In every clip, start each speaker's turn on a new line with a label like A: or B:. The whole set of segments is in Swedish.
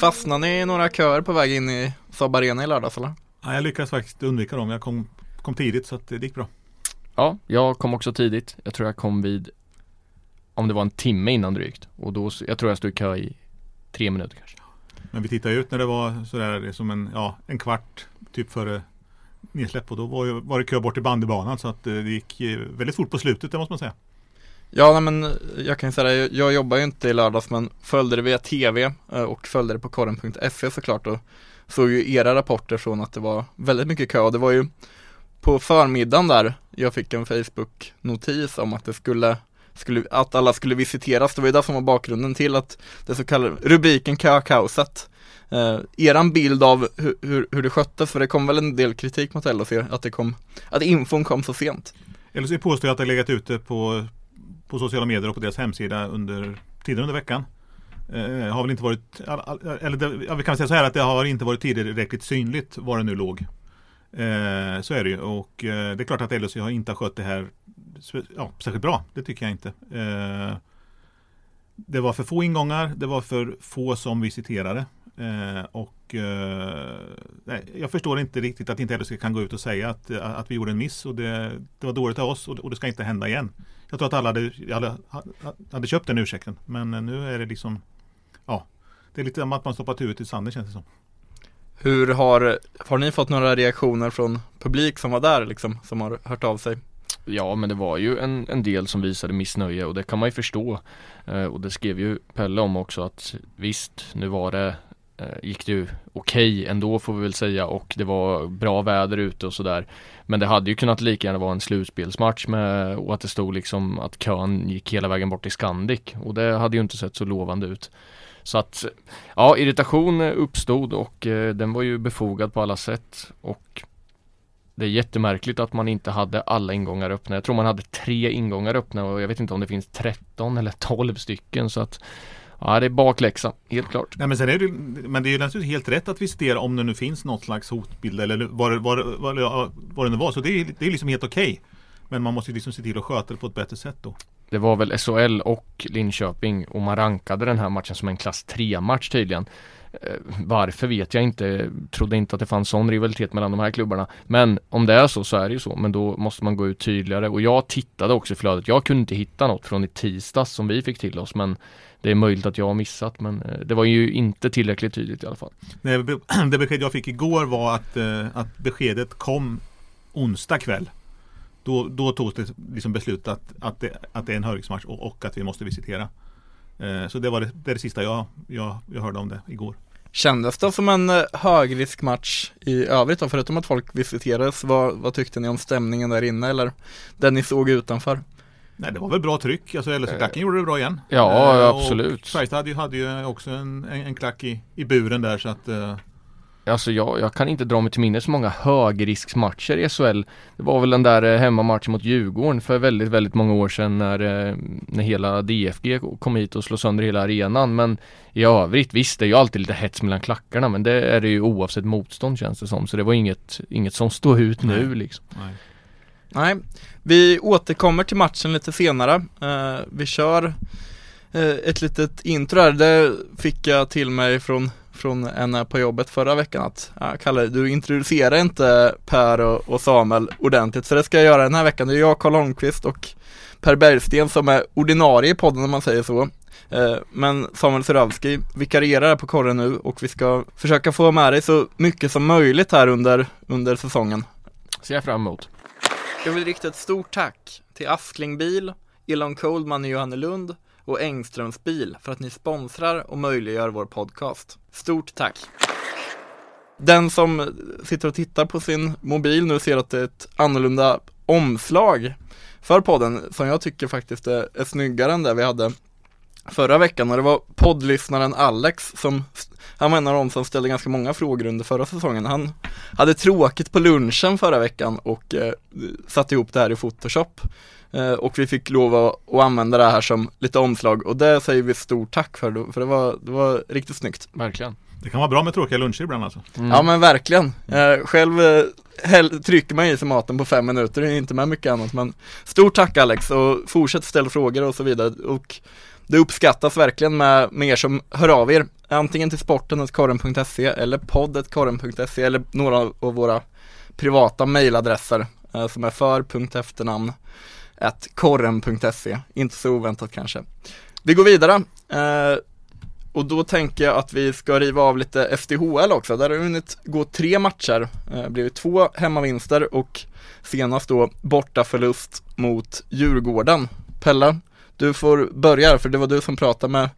A: Fastnade ni i några köer på väg in i Saab Arena i lördags eller?
B: Ja, jag lyckades faktiskt undvika dem. Jag kom, kom tidigt så att det gick bra.
C: Ja, jag kom också tidigt. Jag tror jag kom vid om det var en timme innan drygt och då, jag tror jag stod i kö i tre minuter kanske.
B: Men vi tittade ut när det var sådär som en, ja, en kvart typ före nedsläpp och då var, var det kö bort till bandybanan så att eh, det gick eh, väldigt fort på slutet det måste man säga.
A: Ja, nej, men jag kan säga det, jag jobbar ju inte i lördags men följde det via tv eh, och följde det på korren.se såklart och såg ju era rapporter från att det var väldigt mycket kö och det var ju på förmiddagen där jag fick en Facebook-notis om att det skulle, skulle, att alla skulle visiteras. Det var ju det som var bakgrunden till att det så kallade rubriken kökaoset. Eh, eran bild av hur, hur, hur det sköttes, för det kom väl en del kritik mot LHC att det kom, att infon kom så sent.
B: LHC påstår att det legat ute på, på sociala medier och på deras hemsida under tiden under veckan. Eh, har väl inte varit, eller det, ja, vi kan säga så här att det har inte varit tillräckligt synligt var det nu låg. Eh, så är det ju och eh, det är klart att LHC har inte skött det här ja, särskilt bra. Det tycker jag inte. Eh, det var för få ingångar, det var för få som visiterade. Eh, och eh, nej, jag förstår inte riktigt att inte LHC kan gå ut och säga att, att vi gjorde en miss och det, det var dåligt av oss och, och, det ska inte hända igen. Jag tror att alla hade, hade, hade köpt den ursäkten. Men nu är det liksom Ja, det är lite som att man stoppat huvudet i sanden känns det som.
A: Hur har, har ni fått några reaktioner från publik som var där liksom, som har hört av sig?
C: Ja men det var ju en, en del som visade missnöje och det kan man ju förstå. Eh, och det skrev ju Pelle om också att visst, nu var det Eh, gick det ju okej okay ändå får vi väl säga och det var bra väder ute och sådär. Men det hade ju kunnat lika gärna vara en slutspelsmatch med och att det stod liksom att kön gick hela vägen bort till Scandic och det hade ju inte sett så lovande ut. Så att ja, irritation uppstod och eh, den var ju befogad på alla sätt och det är jättemärkligt att man inte hade alla ingångar öppna. Jag tror man hade tre ingångar öppna och jag vet inte om det finns 13 eller 12 stycken så att Ja det är bakläxa, helt klart.
B: Nej, men, sen är det, men det är ju naturligtvis helt rätt att visitera om det nu finns något slags hotbild eller vad, vad, vad, vad det nu var. Så det är, det är liksom helt okej. Okay. Men man måste liksom se till att sköta det på ett bättre sätt då.
C: Det var väl SHL och Linköping och man rankade den här matchen som en klass 3 match tydligen. Eh, varför vet jag inte. Trodde inte att det fanns sån rivalitet mellan de här klubbarna. Men om det är så så är det ju så. Men då måste man gå ut tydligare. Och jag tittade också i flödet. Jag kunde inte hitta något från i tisdags som vi fick till oss. Men det är möjligt att jag har missat. Men eh, det var ju inte tillräckligt tydligt i alla fall.
B: Nej, det besked jag fick igår var att, eh, att beskedet kom onsdag kväll. Då, då togs det liksom beslut att, att, det, att det är en högriksmatch och, och att vi måste visitera. Eh, så det var det, det, det sista jag, jag, jag hörde om det igår.
A: Kändes det som en eh, högriskmatch i övrigt då, förutom att folk visiterades? Vad, vad tyckte ni om stämningen där inne eller den ni såg utanför?
B: Nej det var väl bra tryck, alltså LSU-klacken gjorde det bra igen.
C: Ja eh, absolut.
B: Färjestad hade, hade ju också en, en, en klack i, i buren där så att eh,
C: Alltså jag, jag kan inte dra mig till minnes så många högrisksmatcher i SHL. Det var väl den där eh, hemmamatchen mot Djurgården för väldigt, väldigt många år sedan när, eh, när hela DFG kom hit och slog sönder hela arenan. Men i övrigt, visst det är ju alltid lite hets mellan klackarna men det är det ju oavsett motstånd känns det som. Så det var inget, inget som stod ut Nej. nu liksom.
A: Nej. Nej, vi återkommer till matchen lite senare. Uh, vi kör uh, ett litet intro här. Det fick jag till mig från från en på jobbet förra veckan att ja, Kalle, du introducerar inte Per och, och, Samuel ordentligt, så det ska jag göra den här veckan. Det är jag, Karl Holmqvist och Per Bergsten som är ordinarie i podden om man säger så. Eh, men Samuel Surowski vikarierar på korren nu och vi ska försöka få med dig så mycket som möjligt här under, under säsongen.
C: Ser jag fram emot.
A: Jag vill rikta ett stort tack till Askling Bil, Elon Coldman i Johannelund och Engströms bil för att ni sponsrar och möjliggör vår podcast. Stort tack! Den som sitter och tittar på sin mobil nu ser att det är ett annorlunda omslag för podden som jag tycker faktiskt är, är snyggare än det vi hade förra veckan och det var poddlyssnaren Alex som han var en av de som ställde ganska många frågor under förra säsongen. Han hade tråkigt på lunchen förra veckan och eh, satte ihop det här i Photoshop. Eh, och vi fick lov att, att, använda det här som lite omslag och det säger vi stort tack för, för det var, det var riktigt snyggt.
C: Verkligen.
B: Det kan vara bra med tråkiga luncher ibland alltså.
A: Mm. Ja men verkligen. Eh, själv eh, hell, trycker man i sig maten på fem minuter, det är inte med mycket annat men Stort tack Alex och fortsätt ställa frågor och så vidare och det uppskattas verkligen med, med er som hör av er antingen till sporten.korren.se eller poddet.korren.se eller några av våra privata mejladresser eh, som är för.efternamn korren.se Inte så oväntat kanske. Vi går vidare eh, och då tänker jag att vi ska riva av lite FDHL också. Där har det hunnit gå tre matcher, eh, blivit två hemmavinster och senast då borta förlust mot Djurgården. Pelle, du får börja för det var du som pratade med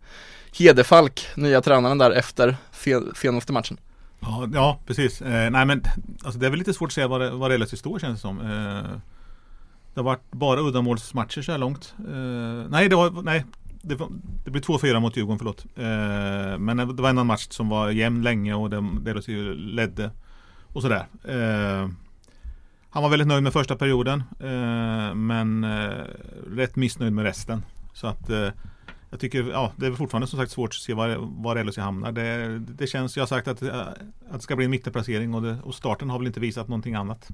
A: Hedefalk, nya tränaren där efter senaste matchen.
B: Ja, ja precis. Eh, nej men alltså det är väl lite svårt att säga vad det, vad det relativt står känns det som. Eh, det har varit bara uddamålsmatcher så här långt. Eh, nej, det var, nej, det, var, det blev 2-4 mot Djurgården, förlåt. Eh, men det var en match som var jämn länge och det ledde och sådär. Eh, han var väldigt nöjd med första perioden eh, men eh, rätt missnöjd med resten. Så att eh, jag tycker, ja, det är fortfarande som sagt svårt att se var, var LHC hamnar. Det, det känns, jag har sagt att, eh, att det ska bli en mittenplacering och, det, och starten har väl inte visat någonting annat.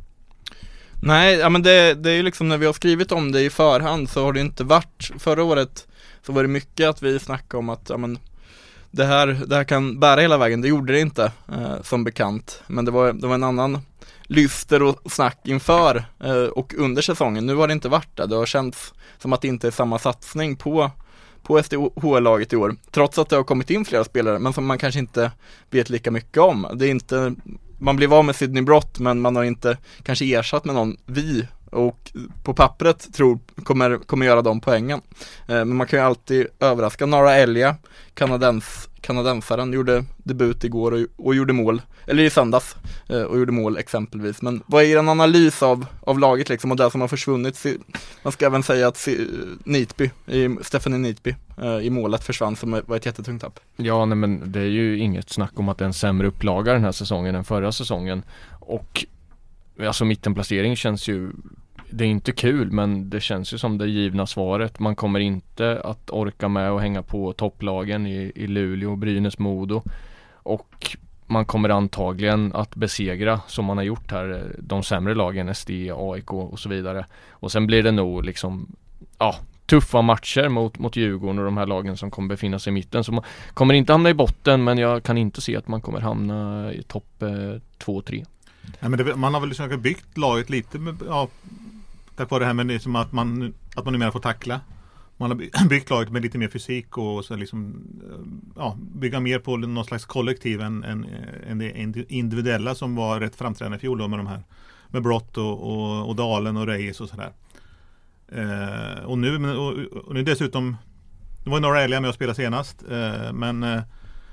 A: Nej, ja men det, det är ju liksom när vi har skrivit om det i förhand så har det inte varit, förra året så var det mycket att vi snackade om att, ja men det här, det här kan bära hela vägen, det gjorde det inte eh, som bekant. Men det var, det var en annan lyster och snack inför eh, och under säsongen. Nu har det inte varit det, det har känts som att det inte är samma satsning på på SDHL-laget i år, trots att det har kommit in flera spelare, men som man kanske inte vet lika mycket om. Det är inte, man blev av med Sydney Brott, men man har inte kanske ersatt med någon vi och på pappret tror kommer, kommer göra de poängen. Eh, men man kan ju alltid överraska. Nara Elia, kanadens, kanadensaren, gjorde debut igår och, och gjorde mål, eller i söndags, eh, och gjorde mål exempelvis. Men vad är en analys av, av laget liksom och det som har försvunnit? Man ska även säga att Nitby, Stephanie Nitby eh, i målet försvann som var ett jättetungt tapp.
C: Ja, nej men det är ju inget snack om att det är en sämre upplaga den här säsongen än förra säsongen. Och Alltså mittenplacering känns ju det är inte kul men det känns ju som det givna svaret. Man kommer inte att orka med och hänga på topplagen i, i Luleå, Brynäs, Modo. Och man kommer antagligen att besegra som man har gjort här de sämre lagen, SD, AIK och så vidare. Och sen blir det nog liksom ja, tuffa matcher mot, mot Djurgården och de här lagen som kommer befinna sig i mitten. Så man kommer inte hamna i botten men jag kan inte se att man kommer hamna i topp 2-3. Eh,
B: ja, man har väl liksom byggt laget lite med, ja, Tack vare det här med liksom att man, att man numera får tackla. Man har byggt laget med lite mer fysik och så liksom, eh, ja, bygga mer på någon slags kollektiv än, än, eh, än det individuella som var rätt framträdande i fjol då med de här med Brott och, och, och Dalen och Reyes och sådär. Eh, och nu, och, och nu dessutom, Det var några ärliga med att spela senast, eh, men eh,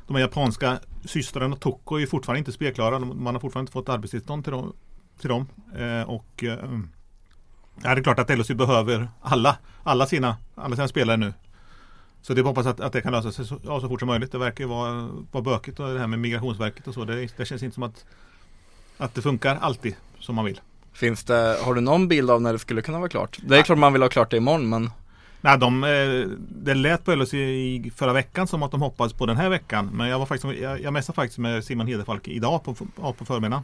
B: de här japanska systrarna Toko är fortfarande inte spelklara. Man har fortfarande inte fått arbetstillstånd till dem. Till dem. Eh, och eh, Ja, det är klart att LHC behöver alla, alla, sina, alla sina spelare nu. Så det hoppas att, att det kan lösa sig så, ja, så fort som möjligt. Det verkar ju vara, vara bökigt och det här med Migrationsverket och så. Det, det känns inte som att, att det funkar alltid som man vill.
A: Finns det, har du någon bild av när det skulle kunna vara klart? Det är ja. klart man vill ha klart det imorgon men
B: Nej, de, eh, det lät på LHC i förra veckan som att de hoppades på den här veckan. Men jag var faktiskt, jag, jag messade faktiskt med Simon Hedefalk idag på, på förmiddagen.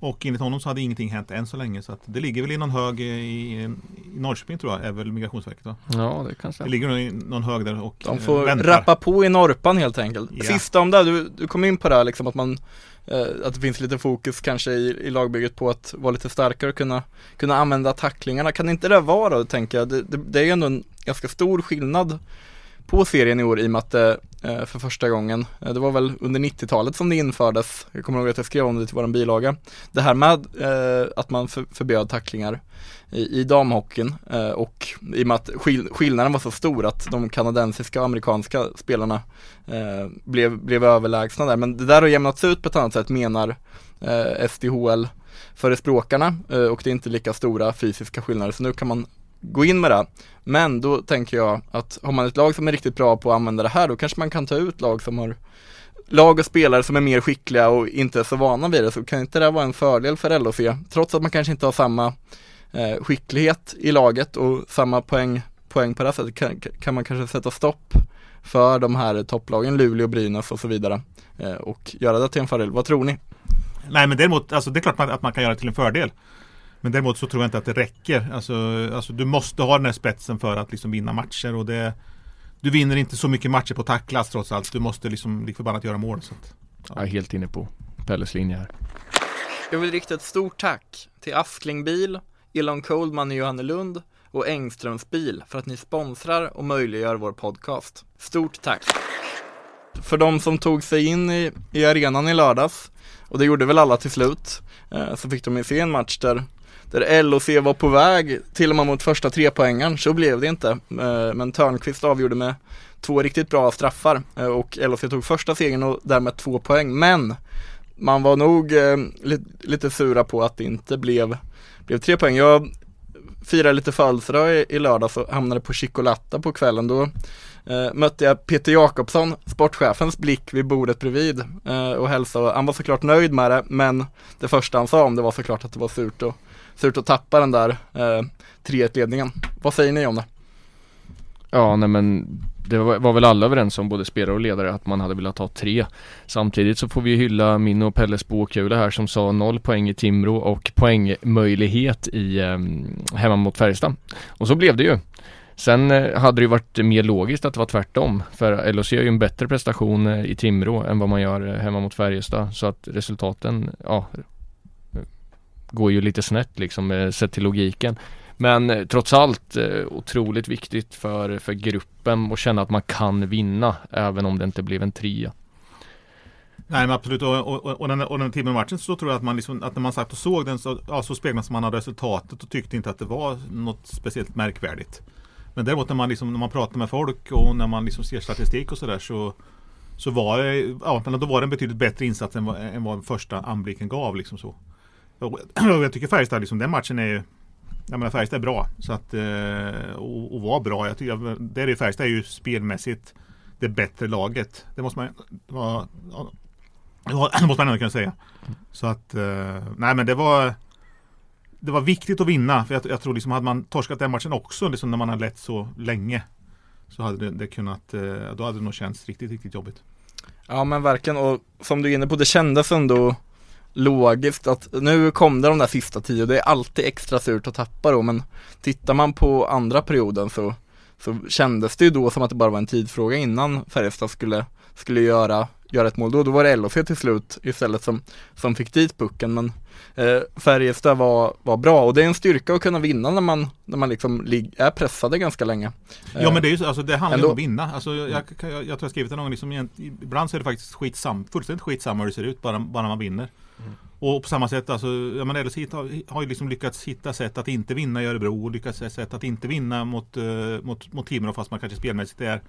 B: Och enligt honom så hade ingenting hänt än så länge så att det ligger väl i någon hög i, i Norrköping tror jag är väl Migrationsverket va?
C: Ja det kanske
B: Det ligger nog i någon hög där och
A: De får väntar. rappa på i Norpan helt enkelt. Ja. Sista om det, du, du kom in på det här liksom att man eh, att det finns lite fokus kanske i, i lagbygget på att vara lite starkare och kunna, kunna använda tacklingarna. Kan inte det vara då, tänker jag? Det, det, det är ju ändå en ganska stor skillnad på serien i år i och med att det eh, för första gången, eh, det var väl under 90-talet som det infördes, jag kommer ihåg att jag skrev om det till våran bilaga, det här med eh, att man förbjöd tacklingar i, i damhockeyn eh, och i och med att skillnaden var så stor att de kanadensiska och amerikanska spelarna eh, blev, blev överlägsna där. Men det där har jämnats ut på ett annat sätt menar SDHL förespråkarna och det är inte lika stora fysiska skillnader så nu kan man gå in med det. Men då tänker jag att har man ett lag som är riktigt bra på att använda det här då kanske man kan ta ut lag som har lag och spelare som är mer skickliga och inte är så vana vid det så kan inte det vara en fördel för LHC trots att man kanske inte har samma eh, skicklighet i laget och samma poäng, poäng på det sättet kan, kan man kanske sätta stopp för de här topplagen, Luleå, Brynäs och så vidare eh, och göra det till en fördel. Vad tror ni?
B: Nej men däremot, alltså det är klart att man kan göra det till en fördel. Men däremot så tror jag inte att det räcker. Alltså, alltså du måste ha den här spetsen för att liksom vinna matcher och det Du vinner inte så mycket matcher på tacklas trots allt. Du måste liksom lik förbannat göra mål. Så att,
C: ja. Jag är helt inne på Pelles linje här.
A: Jag vill rikta ett stort tack till Askling Bil, Elon Coldman i Johannelund och Engströms bil för att ni sponsrar och möjliggör vår podcast. Stort tack! För de som tog sig in i, i arenan i lördags, och det gjorde väl alla till slut, eh, så fick de ju se en match där där LOC var på väg till och med mot första trepoängaren, så blev det inte. Eh, men Törnqvist avgjorde med två riktigt bra straffar eh, och LOC tog första segern och därmed två poäng. Men man var nog eh, lite, sura på att det inte blev, blev tre poäng. Jag firade lite födelsedag i, i lördags och hamnade på Chicolata på kvällen. Då eh, mötte jag Peter Jakobsson, sportchefens blick vid bordet bredvid eh, och hälsade. Han var såklart nöjd med det, men det första han sa om det var såklart att det var surt och surt att tappa den där eh, 3-1-ledningen. Vad säger ni om det?
C: Ja, nej men det var, var, väl alla överens om, både spelare och ledare, att man hade velat ha tre. Samtidigt så får vi hylla min och Pelles spåkula här som sa noll poäng i Timrå och poängmöjlighet i eh, hemma mot Färjestad. Och så blev det ju. Sen eh, hade det ju varit mer logiskt att det var tvärtom. För LHC gör ju en bättre prestation eh, i Timrå än vad man gör eh, hemma mot Färjestad. Så att resultaten, ja, går ju lite snett liksom eh, sett till logiken. Men eh, trots allt eh, otroligt viktigt för, för gruppen att känna att man kan vinna även om det inte blev en trea.
B: Nej men absolut och, och, och, den, och den timmen matchen så tror jag att man liksom, att när man satt och såg den så, ja, så speglas man av resultatet och tyckte inte att det var något speciellt märkvärdigt. Men däremot när man, liksom, när man pratar med folk och när man liksom ser statistik och sådär så så var det, ja, då var det en betydligt bättre insats än vad, än vad första anblicken gav. Liksom så. Och jag tycker Färjestad, liksom, den matchen är ju jag menar Färjestad är bra så att, eh, och, och var bra. Jag tycker, det är Färjestad är ju spelmässigt det bättre laget. Det måste man, ja, det måste man ändå kunna säga. Så att, eh, nej men det var Det var viktigt att vinna. För jag, jag tror liksom hade man torskat den matchen också, liksom när man har lett så länge. Så hade det, det kunnat, eh, då hade det nog känts riktigt, riktigt jobbigt.
A: Ja men verkligen och som du är inne på, det kändes ändå logiskt att nu kom det de där sista tio det är alltid extra surt att tappa då men tittar man på andra perioden så, så kändes det ju då som att det bara var en tidsfråga innan Färjestad skulle, skulle göra, göra ett mål då. Då var det LHC till slut istället som, som fick dit pucken men eh, Färjestad var, var bra och det är en styrka att kunna vinna när man, när man liksom är pressade ganska länge.
B: Ja men det, är ju, alltså, det handlar ju om att vinna. Alltså, jag, jag, jag, jag tror jag skrivit det någon gång, liksom, ibland så är det faktiskt skitsam, fullständigt skitsamma hur det ser ut bara, bara man vinner. Mm. Och på samma sätt, alltså, ja, men LHC har, har ju liksom lyckats hitta sätt att inte vinna i Örebro och lyckats sätt att inte vinna mot, uh, mot, mot Timrå fast man kanske spelmässigt är,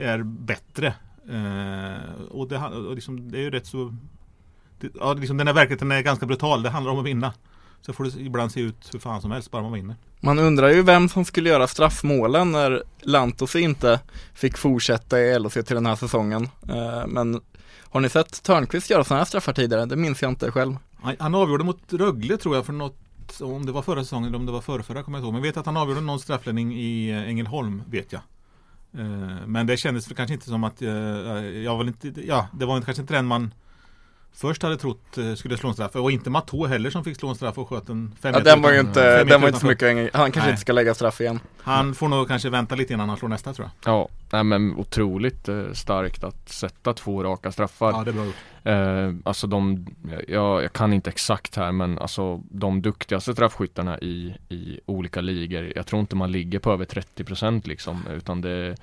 B: är bättre. Uh, och det, och liksom, det är ju rätt så det, ja, liksom, Den här verkligheten är ganska brutal, det handlar om att vinna. Så får det ibland se ut hur fan som helst bara man vinner.
A: Man undrar ju vem som skulle göra straffmålen när Lantos inte fick fortsätta i LHC till den här säsongen. Uh, men har ni sett Törnqvist göra sådana här straffar tidigare? Det minns jag inte själv.
B: Han avgjorde mot Rögle tror jag för något om det var förra säsongen eller om det var förra, förra kommer jag inte ihåg. Men jag vet att han avgjorde någon straffläggning i eh, Ängelholm vet jag. Eh, men det kändes kanske inte som att eh, jag var inte, ja det var kanske inte den man först hade trott eh, skulle slå en straff. Och inte Matå heller som fick slå en straff och sköt en
A: fem ja, den var ju inte, den var inte så mycket, han kanske Nej. inte ska lägga straff igen.
B: Han får nog kanske vänta lite innan han slår nästa tror jag.
C: Ja, nej, men otroligt eh, starkt att sätta två raka straffar.
B: Ja, det är bra gjort.
C: Eh, alltså de, jag, jag kan inte exakt här men alltså de duktigaste straffskyttarna i, i olika ligor. Jag tror inte man ligger på över 30% liksom utan det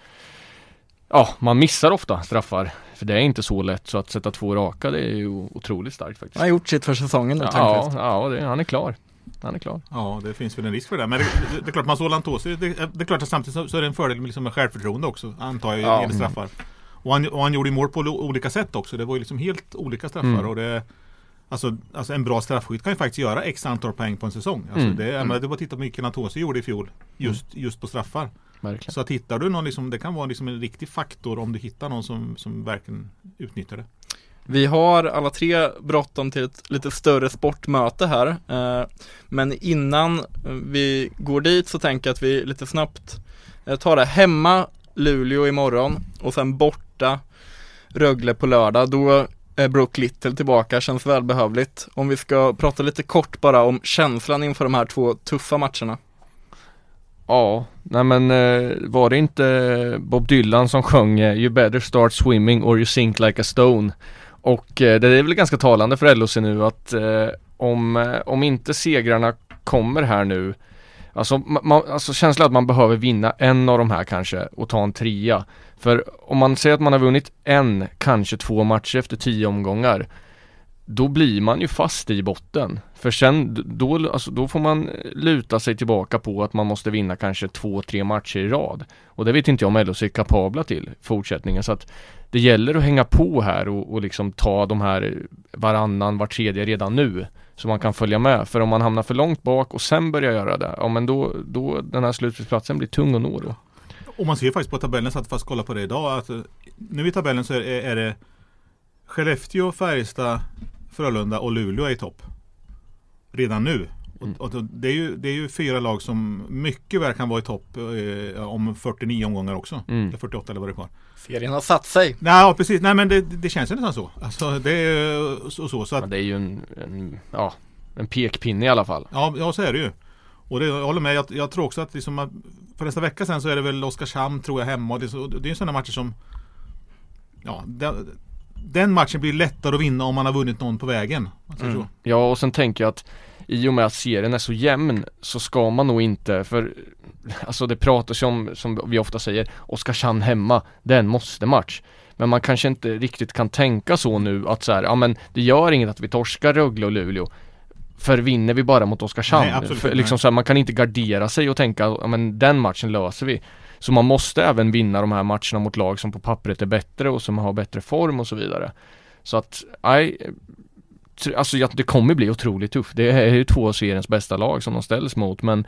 C: Ja, man missar ofta straffar. För det är inte så lätt så att sätta två raka det är ju otroligt starkt faktiskt.
A: Han har gjort sitt för säsongen nu
C: Ja, ja det, han är klar. Han är klar.
B: Ja, det finns väl en risk för det. Men det, det, det är klart, man såg Lantosi. Det, det är klart att samtidigt så, så är det en fördel med, liksom med självförtroende också. Antar jag, ja. straffar. Och han, och han gjorde mål på olika sätt också. Det var ju liksom helt olika straffar. Mm. Och det, Alltså, alltså en bra straffskytt kan ju faktiskt göra x antal poäng på en säsong. Alltså
C: Mm.
B: det,
A: Mm.
B: det var att titta på Mikael Natosi gjorde i fjol. Just, just på straffar.
C: Verkligen.
B: Så att hittar du någon, liksom, det kan vara liksom en riktig faktor om du hittar någon som, som verkligen utnyttjar det.
A: Vi har alla tre bråttom till ett lite större sportmöte här. Eh, Men innan vi går dit så tänker jag att vi lite snabbt eh, tar det hemma Luleå imorgon och sen borta Rögle på lördag. Då är Brook Little tillbaka, känns välbehövligt. Om vi ska prata lite kort bara om känslan inför de här två tuffa matcherna.
C: Ja, nej men eh, var det inte Bob Dylan som sjöng eh, You better start swimming or you sink like a stone Och det är väl ganska talande för LHC nu att om, om inte segrarna kommer här nu Alltså, man, alltså känslan att man behöver vinna en av de här kanske och ta en trea För om man säger att man har vunnit en, kanske två matcher efter tio omgångar då blir man ju fast i botten. För sen då, alltså, då får man eh, luta sig tillbaka på att man måste vinna kanske två, tre matcher i rad. Och det vet inte jag om LHC är kapabla till i fortsättningen. Så att det gäller att hänga på här och, och liksom ta de här varannan, var tredje redan nu. Så man kan följa med. För om man hamnar för långt bak och sen börjar göra det, ja men då, då den här slutspelsplatsen blir tung att nå då.
B: Och man ser faktiskt på tabellen, så att fast kolla på det idag, att eh, nu i tabellen så är, är det Skellefteå, Färjestad, Frölunda och Luleå är i topp. Redan nu.
C: Mm.
B: Och, och det, är ju, det är ju fyra lag som mycket väl kan vara i topp eh, om 49 omgångar också.
C: Mm.
B: Eller 48 eller vad det är kvar.
A: Serien har satt sig.
B: Nej, ja, precis. Nej, men det, det känns ju nästan så. Alltså, det är så. så, så
C: Ja,
B: att,
C: det är ju en, en, ja, en pekpinne i alla fall.
B: ja, ja, så är det ju. Och det, jag håller med. Jag, jag tror också att liksom, att för nästa vecka sen så är det väl Oskarshamn tror jag hemma. Och det, är så, det är ju sådana matcher som Ja, den, den matchen blir lättare att vinna om man har vunnit någon på vägen. säger
A: Mm.
B: så.
C: Ja och sen tänker jag att i och med att serien är så jämn så ska man nog inte för Alltså det pratas ju om, som vi ofta säger, Oskarshamn hemma, det är en måste-match. Men man kanske inte riktigt kan tänka så nu att så här, ja men det gör inget att vi torskar Rögle och Luleå. För vinner vi bara mot Oskarshamn?
B: Nej, absolut
C: för liksom
B: nej.
C: så här, man kan inte gardera sig och tänka, ja men den matchen löser vi. Så man måste även vinna de här matcherna mot lag som på pappret är bättre och som har bättre form och så vidare. Så att, nej, Alltså ja, det kommer bli otroligt tufft. Det är ju två av seriens bästa lag som de ställs mot men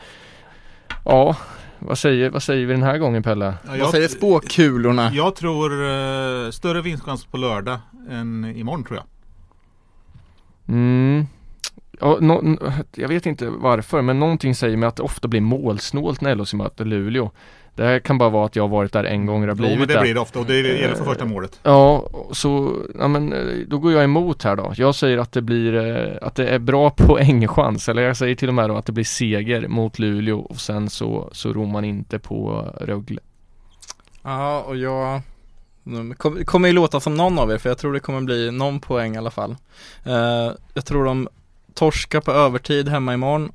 C: Ja, vad säger, vad säger vi den här gången Pelle?
B: Ja,
A: Vad säger spåkulorna?
B: Jag tror eh, större vinstchans på lördag än imorgon tror jag.
C: Mm. Ja, nå- n- jag vet inte varför men någonting säger mig att det ofta blir målsnålt när LHC möter Luleå. Det här kan bara vara att jag har varit där en gång och det har
B: Jo, men
C: blivit
B: det
C: där.
B: blir det ofta och det gäller för första målet.
C: Ja, så, ja men eh, då går jag emot här då. Jag säger att det blir, eh, att det är bra poängchans. Eller jag säger till och med då att det blir seger mot Luleå och sen så, så ror man inte på Rögle.
A: Ja, och jag det kommer ju låta som någon av er för jag tror det kommer bli någon poäng i alla fall. Eh, jag tror de torskar på övertid hemma imorgon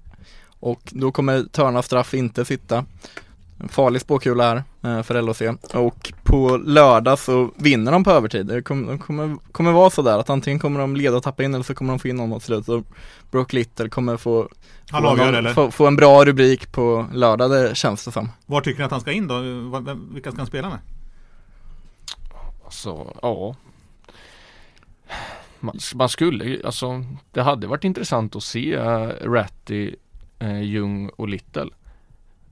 A: och då kommer Törna straff inte sitta. En farlig spåkula här eh, för LHC och på lördag så vinner de på övertid. Det kommer, kommer, kommer vara sådär att antingen kommer de leda och tappa in eller så kommer de få in någon mot slut. Så Brock Little kommer få, få,
B: avgör
A: någon- få, få en bra rubrik på lördag, det känns det som.
B: Var tycker ni att han ska in då? Vilka ska han spela med?
C: Så, ja. Man, man skulle ju, alltså det hade varit intressant att se uh, Ratty, uh, Jung och Little.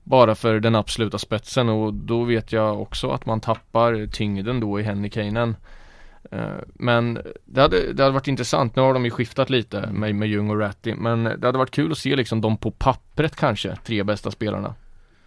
C: Bara för den absoluta spetsen och då vet jag också att man tappar tyngden då i Hennikainen. Eh, Men det hade, det hade varit intressant. Nu har de ju skiftat lite med, med Jung och Ratty. Men det hade varit kul att se liksom de på pappret kanske, tre bästa spelarna.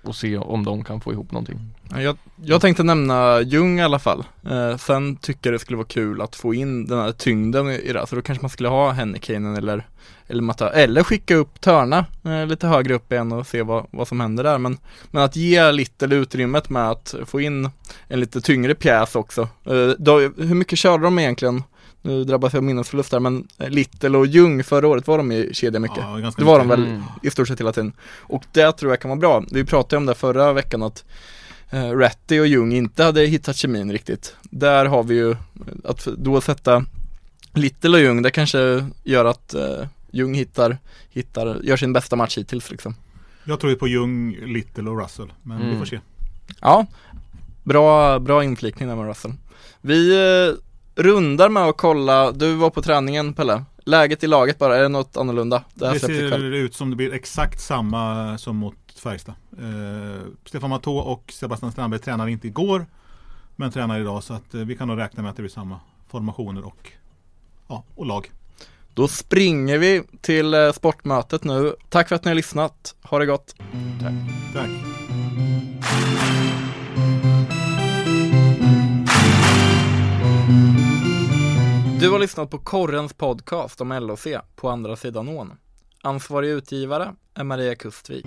C: Och se om de kan få ihop någonting.
A: Jag, jag tänkte nämna Jung i alla fall. Eh, sen tycker jag det skulle vara kul att få in den här tyngden i, det här. Så då kanske man skulle ha Hennikainen eller, eller Mata, eller skicka upp Törna eh, lite högre upp igen och se vad, vad som händer där. Men, men att ge lite utrymmet med att få in en lite tyngre pjäs också. Eh, då, hur mycket körde de egentligen? Nu drabbas jag av minnesförlust där men eh, Little och Jung förra året var de i kedja mycket.
B: Ja,
A: Det var de
B: mycket.
A: väl
C: Mm.
A: i stort sett hela tiden. Och det tror jag kan vara bra. Vi pratade om det förra veckan att eh, Ratty och Jung inte hade hittat kemin riktigt. Där har vi ju att då sätta Little och Jung, det kanske gör att eh, Jung hittar, hittar, gör sin bästa match hittills liksom.
B: Jag tror ju på Jung, Little och Russell. Men vi
C: Mm.
B: får se.
A: Ja, bra, bra inflikning där med Russell. Vi eh, rundar med att kolla, du var på träningen Pelle, läget i laget bara, är det något annorlunda?
B: Det,
A: släppet
B: ser ut som det blir exakt samma som mot Färjestad. Eh, Stefan Matå och Sebastian Strandberg tränade inte igår men tränar idag så att eh, vi kan nog räkna med att det blir samma formationer och, ja, och lag.
A: Då springer vi till eh, sportmötet nu. Tack för att ni har lyssnat. Ha det gott.
B: Tack!
A: Du har lyssnat på Korrens podcast om LOC på andra sidan ån. Ansvarig utgivare är Maria Kustvik.